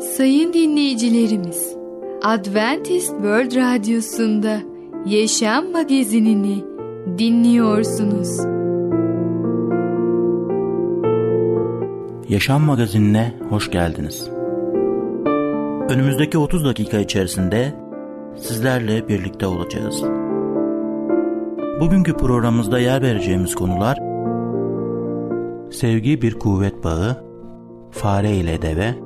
Sayın dinleyicilerimiz, Adventist World Radyosu'nda Yaşam Magazinini dinliyorsunuz. Yaşam Magazinine hoş geldiniz. Önümüzdeki 30 dakika içerisinde sizlerle birlikte olacağız. Bugünkü programımızda yer vereceğimiz konular Sevgi bir kuvvet bağı, fare ile deve,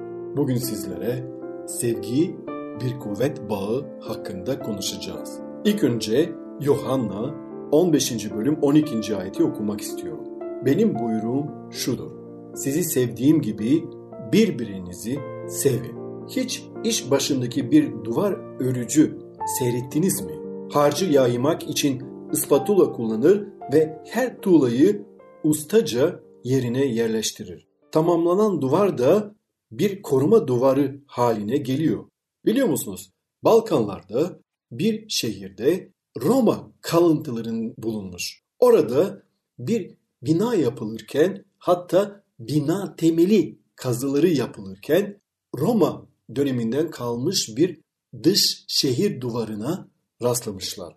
Bugün sizlere sevgi bir kuvvet bağı hakkında konuşacağız. İlk önce Yohanna 15. bölüm 12. ayeti okumak istiyorum. Benim buyruğum şudur. Sizi sevdiğim gibi birbirinizi sevin. Hiç iş başındaki bir duvar örücü seyrettiniz mi? Harcı yaymak için ıspatula kullanır ve her tuğlayı ustaca yerine yerleştirir. Tamamlanan duvar da bir koruma duvarı haline geliyor. Biliyor musunuz? Balkanlarda bir şehirde Roma kalıntıların bulunmuş. Orada bir bina yapılırken hatta bina temeli kazıları yapılırken Roma döneminden kalmış bir dış şehir duvarına rastlamışlar.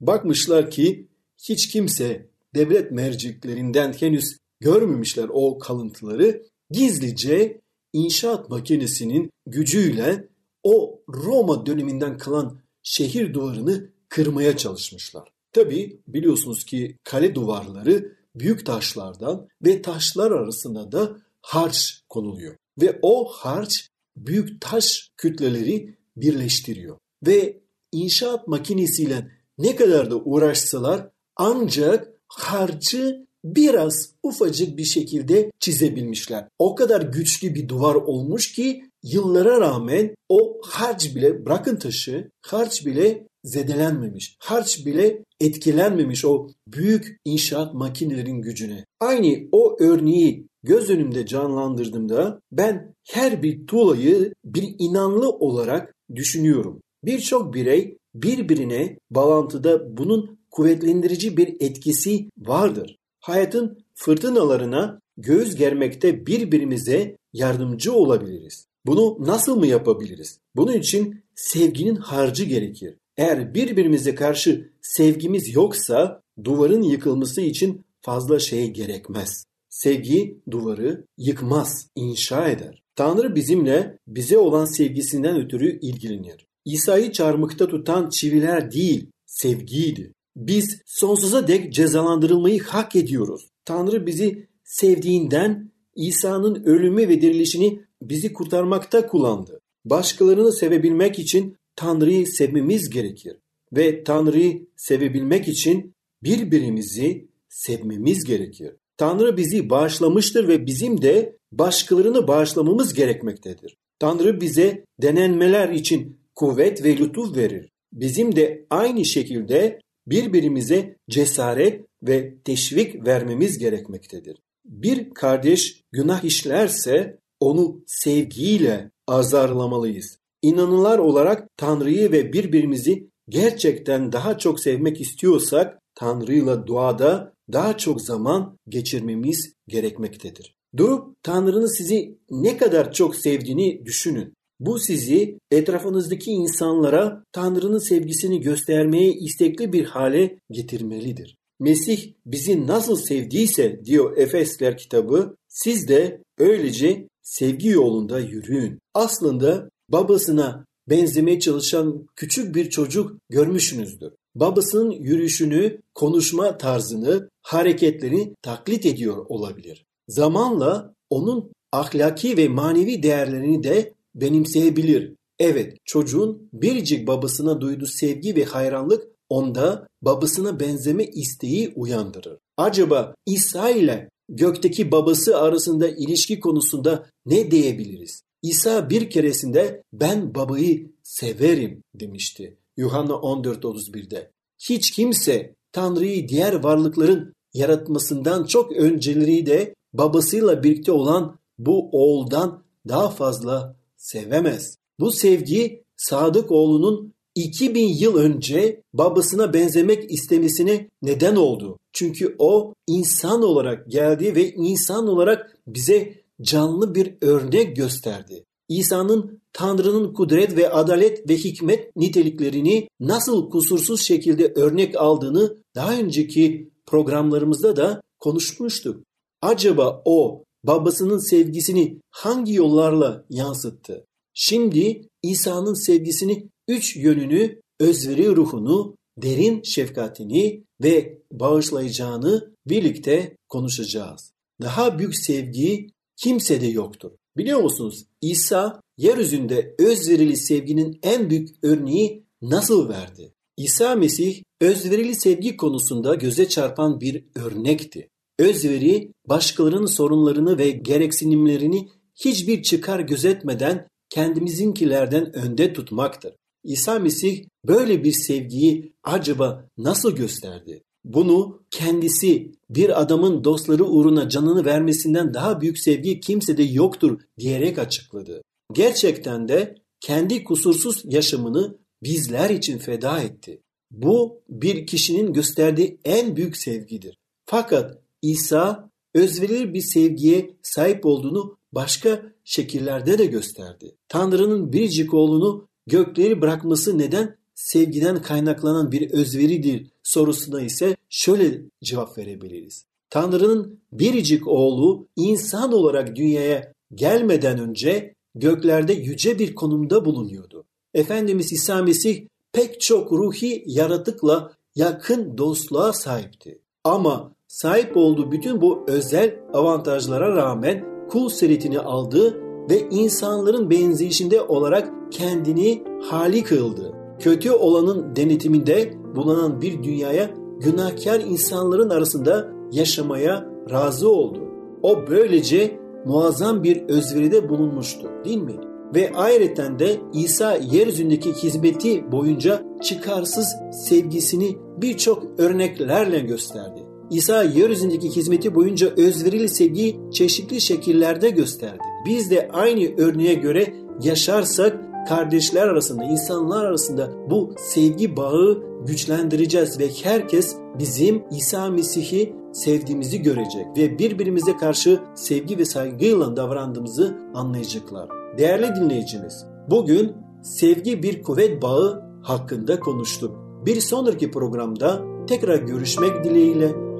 Bakmışlar ki hiç kimse devlet merciklerinden henüz görmemişler o kalıntıları. Gizlice inşaat makinesinin gücüyle o Roma döneminden kalan şehir duvarını kırmaya çalışmışlar. Tabi biliyorsunuz ki kale duvarları büyük taşlardan ve taşlar arasında da harç konuluyor. Ve o harç büyük taş kütleleri birleştiriyor. Ve inşaat makinesiyle ne kadar da uğraşsalar ancak harcı biraz ufacık bir şekilde çizebilmişler. O kadar güçlü bir duvar olmuş ki yıllara rağmen o harç bile bırakın taşı harç bile zedelenmemiş. Harç bile etkilenmemiş o büyük inşaat makinelerin gücüne. Aynı o örneği göz önümde canlandırdığımda ben her bir tuğlayı bir inanlı olarak düşünüyorum. Birçok birey birbirine bağlantıda bunun kuvvetlendirici bir etkisi vardır. Hayatın fırtınalarına göğüs germekte birbirimize yardımcı olabiliriz. Bunu nasıl mı yapabiliriz? Bunun için sevginin harcı gerekir. Eğer birbirimize karşı sevgimiz yoksa duvarın yıkılması için fazla şey gerekmez. Sevgi duvarı yıkmaz, inşa eder. Tanrı bizimle bize olan sevgisinden ötürü ilgilenir. İsa'yı çarmıkta tutan çiviler değil, sevgiydi. Biz sonsuza dek cezalandırılmayı hak ediyoruz. Tanrı bizi sevdiğinden İsa'nın ölümü ve dirilişini bizi kurtarmakta kullandı. Başkalarını sevebilmek için Tanrı'yı sevmemiz gerekir. Ve Tanrı'yı sevebilmek için birbirimizi sevmemiz gerekir. Tanrı bizi bağışlamıştır ve bizim de başkalarını bağışlamamız gerekmektedir. Tanrı bize denenmeler için kuvvet ve lütuf verir. Bizim de aynı şekilde birbirimize cesaret ve teşvik vermemiz gerekmektedir. Bir kardeş günah işlerse onu sevgiyle azarlamalıyız. İnanılar olarak Tanrı'yı ve birbirimizi gerçekten daha çok sevmek istiyorsak Tanrı'yla duada daha çok zaman geçirmemiz gerekmektedir. Durup Tanrı'nın sizi ne kadar çok sevdiğini düşünün. Bu sizi etrafınızdaki insanlara Tanrı'nın sevgisini göstermeye istekli bir hale getirmelidir. Mesih bizi nasıl sevdiyse diyor Efesler kitabı, siz de öylece sevgi yolunda yürüyün. Aslında babasına benzemeye çalışan küçük bir çocuk görmüşsünüzdür. Babasının yürüyüşünü, konuşma tarzını, hareketlerini taklit ediyor olabilir. Zamanla onun ahlaki ve manevi değerlerini de benimseyebilir. Evet, çocuğun biricik babasına duyduğu sevgi ve hayranlık onda babasına benzeme isteği uyandırır. Acaba İsa ile gökteki babası arasında ilişki konusunda ne diyebiliriz? İsa bir keresinde ben babayı severim demişti. Yuhanna 14.31'de. Hiç kimse Tanrı'yı diğer varlıkların yaratmasından çok önceleri de babasıyla birlikte olan bu oğuldan daha fazla sevemez. Bu sevgi Sadık oğlunun 2000 yıl önce babasına benzemek istemesine neden oldu. Çünkü o insan olarak geldi ve insan olarak bize canlı bir örnek gösterdi. İsa'nın Tanrı'nın kudret ve adalet ve hikmet niteliklerini nasıl kusursuz şekilde örnek aldığını daha önceki programlarımızda da konuşmuştuk. Acaba o babasının sevgisini hangi yollarla yansıttı? Şimdi İsa'nın sevgisini üç yönünü, özveri ruhunu, derin şefkatini ve bağışlayacağını birlikte konuşacağız. Daha büyük sevgi kimsede yoktur. Biliyor musunuz? İsa yeryüzünde özverili sevginin en büyük örneği nasıl verdi? İsa Mesih özverili sevgi konusunda göze çarpan bir örnekti. Özveri başkalarının sorunlarını ve gereksinimlerini hiçbir çıkar gözetmeden kendimizinkilerden önde tutmaktır. İsa Mesih böyle bir sevgiyi acaba nasıl gösterdi? Bunu kendisi bir adamın dostları uğruna canını vermesinden daha büyük sevgi kimsede yoktur diyerek açıkladı. Gerçekten de kendi kusursuz yaşamını bizler için feda etti. Bu bir kişinin gösterdiği en büyük sevgidir. Fakat İsa özverilir bir sevgiye sahip olduğunu başka şekillerde de gösterdi. Tanrı'nın biricik oğlunu gökleri bırakması neden sevgiden kaynaklanan bir özveridir sorusuna ise şöyle cevap verebiliriz. Tanrı'nın biricik oğlu insan olarak dünyaya gelmeden önce göklerde yüce bir konumda bulunuyordu. Efendimiz İsa Mesih pek çok ruhi yaratıkla yakın dostluğa sahipti. Ama sahip olduğu bütün bu özel avantajlara rağmen kul seritini aldı ve insanların benzeyişinde olarak kendini hali kıldı. Kötü olanın denetiminde bulunan bir dünyaya günahkar insanların arasında yaşamaya razı oldu. O böylece muazzam bir özveride bulunmuştu değil mi? Ve ayrıca de İsa yeryüzündeki hizmeti boyunca çıkarsız sevgisini birçok örneklerle gösterdi. İsa yeryüzündeki hizmeti boyunca özverili sevgiyi çeşitli şekillerde gösterdi. Biz de aynı örneğe göre yaşarsak kardeşler arasında, insanlar arasında bu sevgi bağı güçlendireceğiz ve herkes bizim İsa Mesih'i sevdiğimizi görecek ve birbirimize karşı sevgi ve saygıyla davrandığımızı anlayacaklar. Değerli dinleyicimiz, bugün sevgi bir kuvvet bağı hakkında konuştuk. Bir sonraki programda tekrar görüşmek dileğiyle,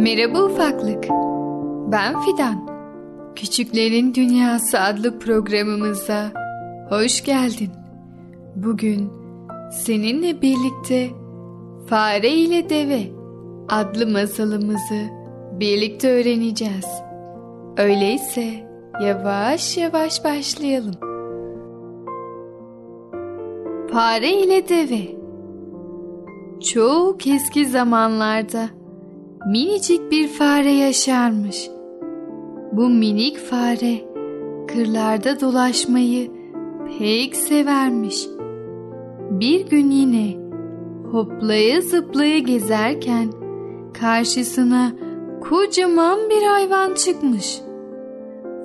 Merhaba ufaklık. Ben Fidan. Küçüklerin Dünyası adlı programımıza hoş geldin. Bugün seninle birlikte Fare ile Deve adlı masalımızı birlikte öğreneceğiz. Öyleyse yavaş yavaş başlayalım. Fare ile deve Çok eski zamanlarda minicik bir fare yaşarmış. Bu minik fare kırlarda dolaşmayı pek severmiş. Bir gün yine hoplaya zıplaya gezerken karşısına kocaman bir hayvan çıkmış.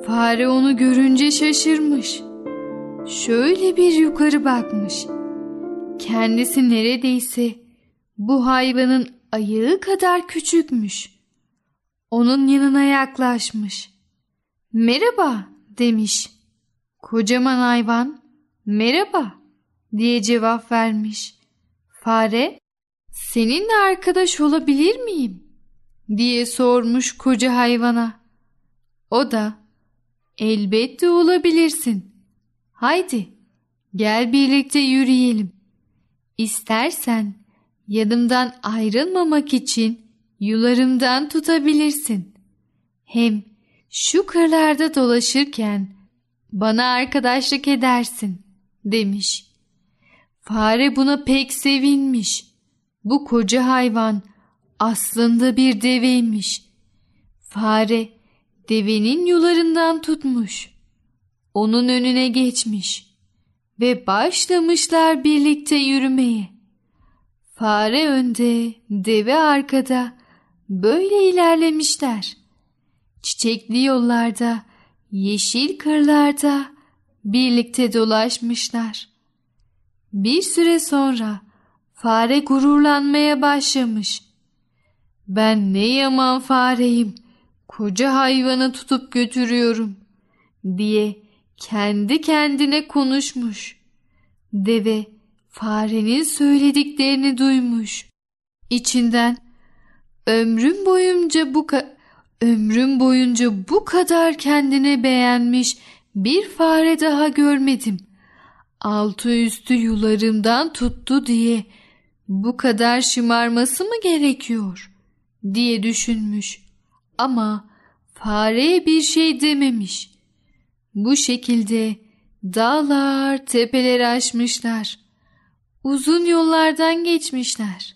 Fare onu görünce şaşırmış. Şöyle bir yukarı bakmış. Kendisi neredeyse bu hayvanın ayağı kadar küçükmüş. Onun yanına yaklaşmış. Merhaba demiş. Kocaman hayvan merhaba diye cevap vermiş. Fare seninle arkadaş olabilir miyim diye sormuş koca hayvana. O da elbette olabilirsin. Haydi gel birlikte yürüyelim. İstersen yanımdan ayrılmamak için yularımdan tutabilirsin. Hem şu kırlarda dolaşırken bana arkadaşlık edersin demiş. Fare buna pek sevinmiş. Bu koca hayvan aslında bir deveymiş. Fare devenin yularından tutmuş. Onun önüne geçmiş ve başlamışlar birlikte yürümeye. Fare önde, deve arkada böyle ilerlemişler. Çiçekli yollarda, yeşil kırlarda birlikte dolaşmışlar. Bir süre sonra fare gururlanmaya başlamış. Ben ne yaman fareyim, koca hayvanı tutup götürüyorum diye kendi kendine konuşmuş. Deve farenin söylediklerini duymuş. İçinden ömrüm boyunca bu ömrüm boyunca bu kadar kendine beğenmiş bir fare daha görmedim. Altı üstü yularımdan tuttu diye bu kadar şımarması mı gerekiyor diye düşünmüş. Ama fareye bir şey dememiş. Bu şekilde dağlar, tepeler aşmışlar. Uzun yollardan geçmişler.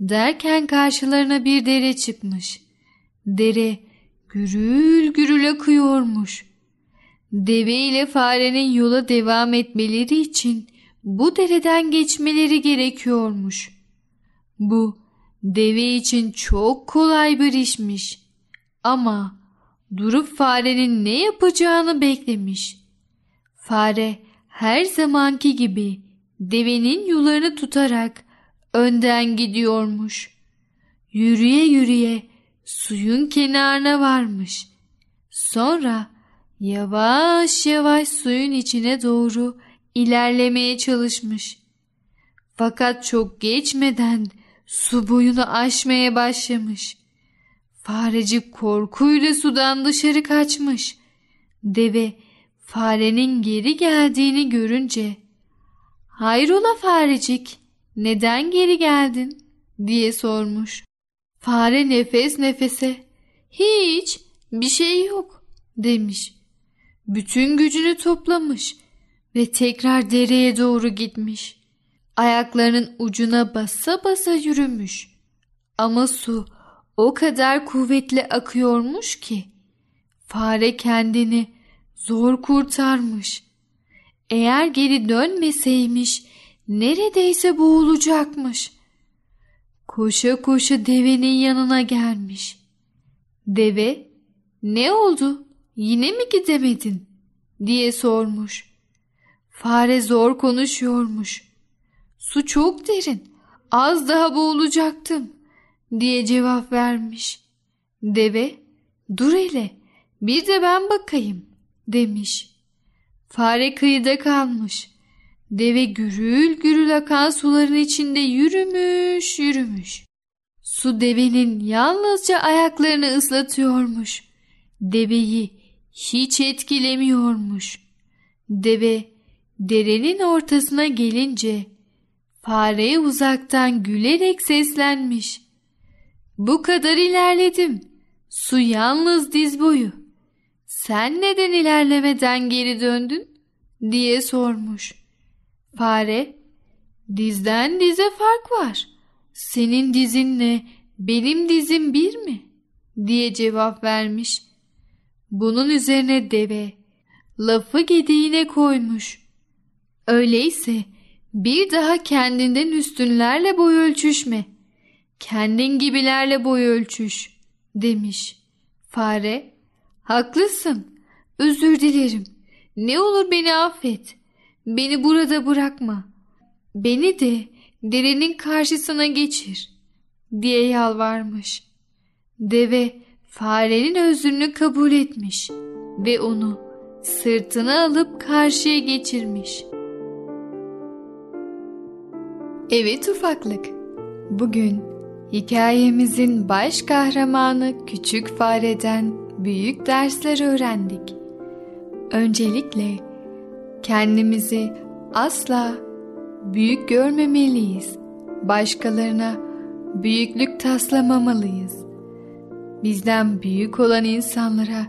Derken karşılarına bir dere çıkmış. Dere gürül gürül akıyormuş. Deve ile farenin yola devam etmeleri için bu dereden geçmeleri gerekiyormuş. Bu deve için çok kolay bir işmiş. Ama durup farenin ne yapacağını beklemiş. Fare her zamanki gibi devenin yularını tutarak önden gidiyormuş. Yürüye yürüye suyun kenarına varmış. Sonra yavaş yavaş suyun içine doğru ilerlemeye çalışmış. Fakat çok geçmeden su boyunu aşmaya başlamış. Farecik korkuyla sudan dışarı kaçmış. Deve farenin geri geldiğini görünce ''Hayrola farecik, neden geri geldin?'' diye sormuş. Fare nefes nefese ''Hiç, bir şey yok.'' demiş. Bütün gücünü toplamış ve tekrar dereye doğru gitmiş. Ayaklarının ucuna basa basa yürümüş. Ama su o kadar kuvvetli akıyormuş ki fare kendini zor kurtarmış. Eğer geri dönmeseymiş neredeyse boğulacakmış. Koşa koşa devenin yanına gelmiş. Deve ne oldu yine mi gidemedin diye sormuş. Fare zor konuşuyormuş. Su çok derin az daha boğulacaktım diye cevap vermiş. Deve dur hele bir de ben bakayım demiş. Fare kıyıda kalmış. Deve gürül gürül akan suların içinde yürümüş yürümüş. Su devenin yalnızca ayaklarını ıslatıyormuş. Deveyi hiç etkilemiyormuş. Deve derenin ortasına gelince fareye uzaktan gülerek seslenmiş. Bu kadar ilerledim. Su yalnız diz boyu. Sen neden ilerlemeden geri döndün? diye sormuş. Fare, dizden dize fark var. Senin dizinle benim dizim bir mi? diye cevap vermiş. Bunun üzerine deve lafı gediğine koymuş. Öyleyse bir daha kendinden üstünlerle boy ölçüşme. Kendin gibilerle boy ölçüş demiş. Fare, haklısın. Özür dilerim. Ne olur beni affet. Beni burada bırakma. Beni de derenin karşısına geçir diye yalvarmış. Deve farenin özrünü kabul etmiş ve onu sırtına alıp karşıya geçirmiş. Evet ufaklık. Bugün hikayemizin baş kahramanı küçük fareden büyük dersler öğrendik. Öncelikle kendimizi asla büyük görmemeliyiz. Başkalarına büyüklük taslamamalıyız. Bizden büyük olan insanlara,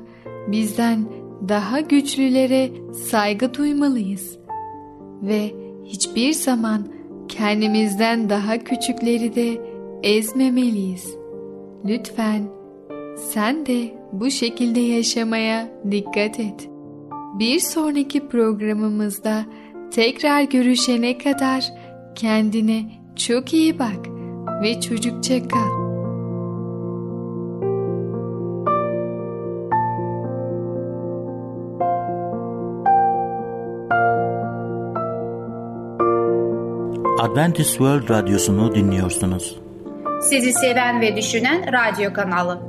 bizden daha güçlülere saygı duymalıyız. Ve hiçbir zaman kendimizden daha küçükleri de ezmemeliyiz. Lütfen sen de bu şekilde yaşamaya dikkat et. Bir sonraki programımızda tekrar görüşene kadar kendine çok iyi bak ve çocukça kal. Adventist World Radyosu'nu dinliyorsunuz. Sizi seven ve düşünen radyo kanalı.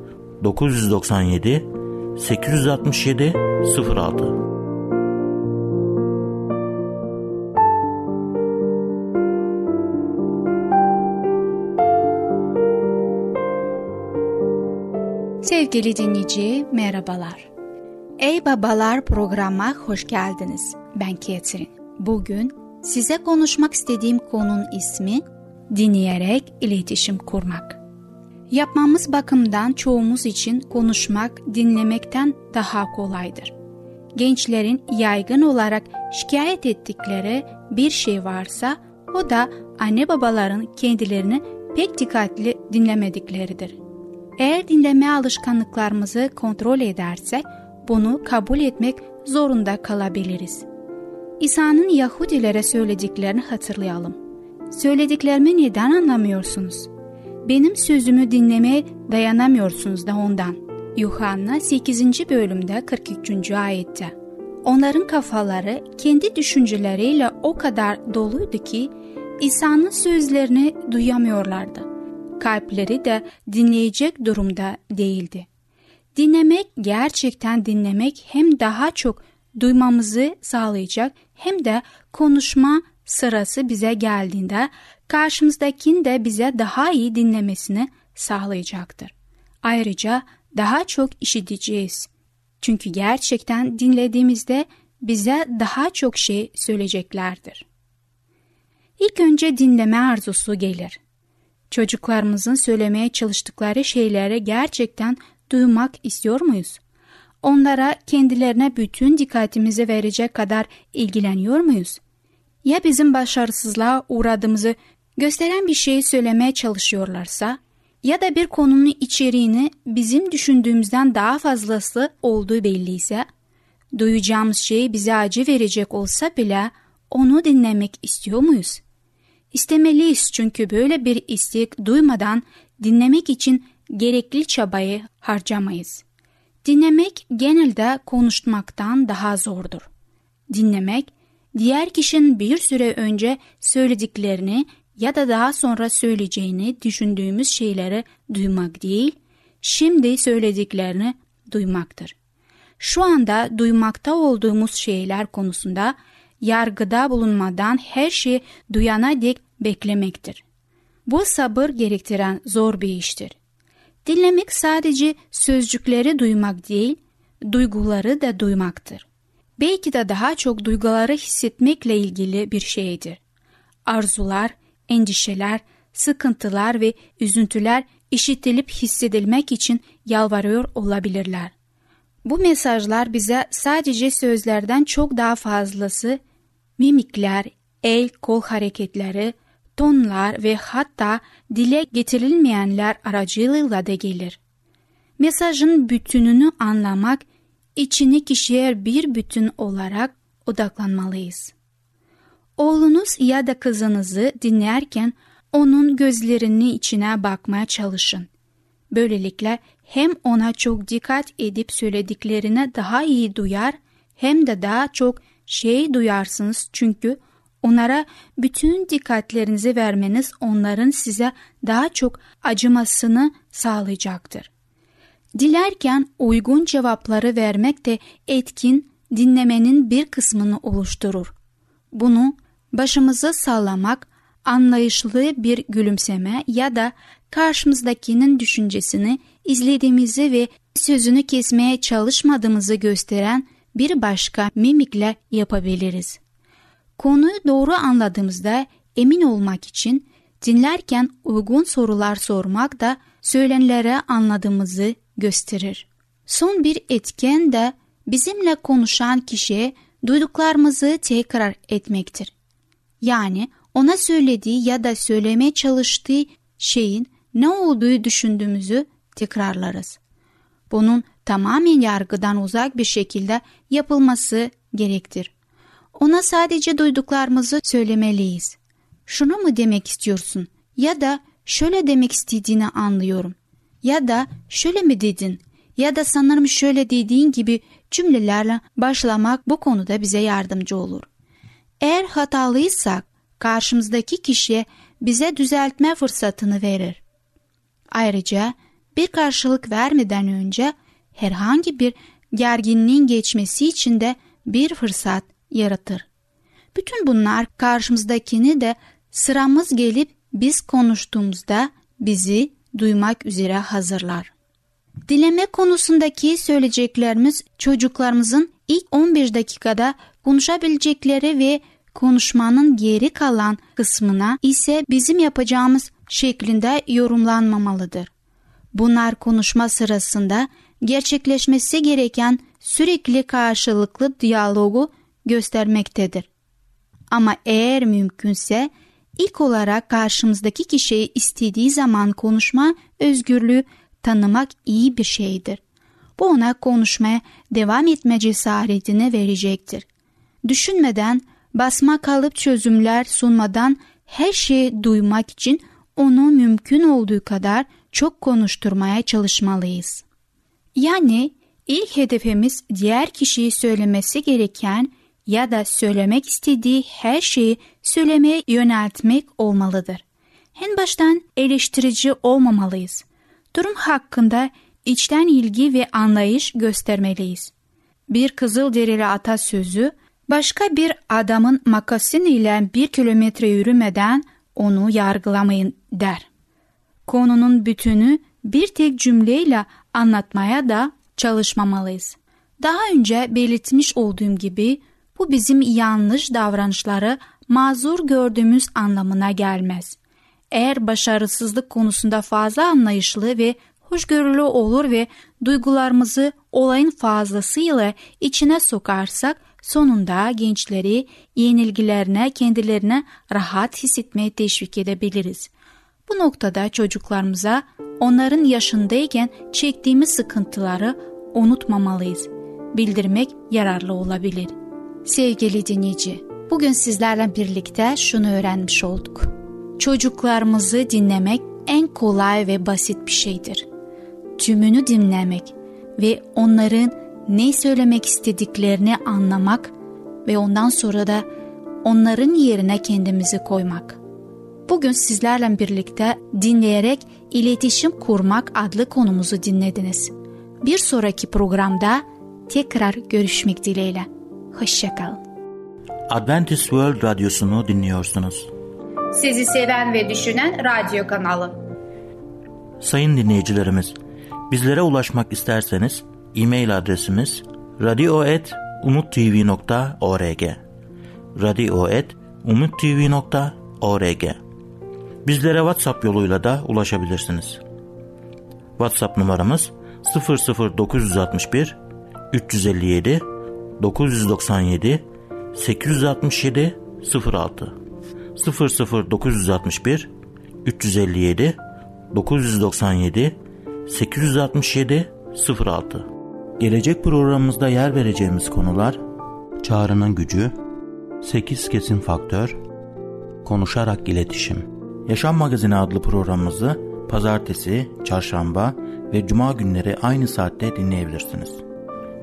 997 867 06 Sevgili dinleyici merhabalar. Ey Babalar programa hoş geldiniz. Ben Ketrin. Bugün Size konuşmak istediğim konunun ismi dinleyerek iletişim kurmak. Yapmamız bakımdan çoğumuz için konuşmak dinlemekten daha kolaydır. Gençlerin yaygın olarak şikayet ettikleri bir şey varsa o da anne babaların kendilerini pek dikkatli dinlemedikleridir. Eğer dinleme alışkanlıklarımızı kontrol edersek bunu kabul etmek zorunda kalabiliriz. İsa'nın Yahudilere söylediklerini hatırlayalım. Söylediklerimi neden anlamıyorsunuz? Benim sözümü dinlemeye dayanamıyorsunuz da ondan. Yuhanna 8. bölümde 43. ayette. Onların kafaları kendi düşünceleriyle o kadar doluydu ki İsa'nın sözlerini duyamıyorlardı. Kalpleri de dinleyecek durumda değildi. Dinlemek gerçekten dinlemek hem daha çok duymamızı sağlayacak hem de konuşma sırası bize geldiğinde karşımızdakinin de bize daha iyi dinlemesini sağlayacaktır. Ayrıca daha çok işiteceğiz. Çünkü gerçekten dinlediğimizde bize daha çok şey söyleyeceklerdir. İlk önce dinleme arzusu gelir. Çocuklarımızın söylemeye çalıştıkları şeyleri gerçekten duymak istiyor muyuz? onlara kendilerine bütün dikkatimizi verecek kadar ilgileniyor muyuz? Ya bizim başarısızlığa uğradığımızı gösteren bir şey söylemeye çalışıyorlarsa ya da bir konunun içeriğini bizim düşündüğümüzden daha fazlası olduğu belliyse, duyacağımız şey bize acı verecek olsa bile onu dinlemek istiyor muyuz? İstemeliyiz çünkü böyle bir istek duymadan dinlemek için gerekli çabayı harcamayız. Dinlemek genelde konuşmaktan daha zordur. Dinlemek, diğer kişinin bir süre önce söylediklerini ya da daha sonra söyleyeceğini düşündüğümüz şeyleri duymak değil, şimdi söylediklerini duymaktır. Şu anda duymakta olduğumuz şeyler konusunda yargıda bulunmadan her şeyi duyana dek beklemektir. Bu sabır gerektiren zor bir iştir. Dinlemek sadece sözcükleri duymak değil, duyguları da duymaktır. Belki de daha çok duyguları hissetmekle ilgili bir şeydir. Arzular, endişeler, sıkıntılar ve üzüntüler işitilip hissedilmek için yalvarıyor olabilirler. Bu mesajlar bize sadece sözlerden çok daha fazlası mimikler, el kol hareketleri, tonlar ve hatta dile getirilmeyenler aracılığıyla da gelir. Mesajın bütününü anlamak, içini kişiye bir bütün olarak odaklanmalıyız. Oğlunuz ya da kızınızı dinlerken onun gözlerinin içine bakmaya çalışın. Böylelikle hem ona çok dikkat edip söylediklerine daha iyi duyar hem de daha çok şey duyarsınız çünkü onlara bütün dikkatlerinizi vermeniz onların size daha çok acımasını sağlayacaktır. Dilerken uygun cevapları vermek de etkin dinlemenin bir kısmını oluşturur. Bunu başımızı sallamak, anlayışlı bir gülümseme ya da karşımızdakinin düşüncesini izlediğimizi ve sözünü kesmeye çalışmadığımızı gösteren bir başka mimikle yapabiliriz. Konuyu doğru anladığımızda emin olmak için dinlerken uygun sorular sormak da söylenilere anladığımızı gösterir. Son bir etken de bizimle konuşan kişiye duyduklarımızı tekrar etmektir. Yani ona söylediği ya da söylemeye çalıştığı şeyin ne olduğu düşündüğümüzü tekrarlarız. Bunun tamamen yargıdan uzak bir şekilde yapılması gerektir. Ona sadece duyduklarımızı söylemeliyiz. Şunu mu demek istiyorsun? Ya da şöyle demek istediğini anlıyorum. Ya da şöyle mi dedin? Ya da sanırım şöyle dediğin gibi cümlelerle başlamak bu konuda bize yardımcı olur. Eğer hatalıysak karşımızdaki kişiye bize düzeltme fırsatını verir. Ayrıca bir karşılık vermeden önce herhangi bir gerginliğin geçmesi için de bir fırsat yaratır. Bütün bunlar karşımızdakini de sıramız gelip biz konuştuğumuzda bizi duymak üzere hazırlar. Dileme konusundaki söyleyeceklerimiz çocuklarımızın ilk 15 dakikada konuşabilecekleri ve konuşmanın geri kalan kısmına ise bizim yapacağımız şeklinde yorumlanmamalıdır. Bunlar konuşma sırasında gerçekleşmesi gereken sürekli karşılıklı diyalogu göstermektedir. Ama eğer mümkünse ilk olarak karşımızdaki kişiyi istediği zaman konuşma özgürlüğü tanımak iyi bir şeydir. Bu ona konuşmaya devam etme cesaretini verecektir. Düşünmeden, basma kalıp çözümler sunmadan her şeyi duymak için onu mümkün olduğu kadar çok konuşturmaya çalışmalıyız. Yani ilk hedefimiz diğer kişiyi söylemesi gereken ya da söylemek istediği her şeyi söylemeye yöneltmek olmalıdır. En baştan eleştirici olmamalıyız. Durum hakkında içten ilgi ve anlayış göstermeliyiz. Bir kızıl derili atasözü başka bir adamın makasin ile bir kilometre yürümeden onu yargılamayın der. Konunun bütünü bir tek cümleyle anlatmaya da çalışmamalıyız. Daha önce belirtmiş olduğum gibi bu bizim yanlış davranışları mazur gördüğümüz anlamına gelmez. Eğer başarısızlık konusunda fazla anlayışlı ve hoşgörülü olur ve duygularımızı olayın fazlasıyla içine sokarsak sonunda gençleri yenilgilerine kendilerine rahat hissetmeye teşvik edebiliriz. Bu noktada çocuklarımıza onların yaşındayken çektiğimiz sıkıntıları unutmamalıyız. Bildirmek yararlı olabilir. Sevgili dinleyici, bugün sizlerle birlikte şunu öğrenmiş olduk. Çocuklarımızı dinlemek en kolay ve basit bir şeydir. Tümünü dinlemek ve onların ne söylemek istediklerini anlamak ve ondan sonra da onların yerine kendimizi koymak. Bugün sizlerle birlikte dinleyerek iletişim kurmak adlı konumuzu dinlediniz. Bir sonraki programda tekrar görüşmek dileğiyle. Hoşçakalın. Adventist World Radyosu'nu dinliyorsunuz. Sizi seven ve düşünen radyo kanalı. Sayın dinleyicilerimiz, bizlere ulaşmak isterseniz e-mail adresimiz radio.umutv.org radio.umutv.org Bizlere WhatsApp yoluyla da ulaşabilirsiniz. WhatsApp numaramız 00961 357 997 867 06 00961 357 997 867 06 Gelecek programımızda yer vereceğimiz konular Çağrının gücü 8 kesin faktör Konuşarak iletişim Yaşam Magazini adlı programımızı pazartesi, çarşamba ve cuma günleri aynı saatte dinleyebilirsiniz.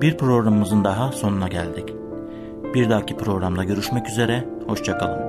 Bir programımızın daha sonuna geldik. Bir dahaki programda görüşmek üzere, hoşçakalın.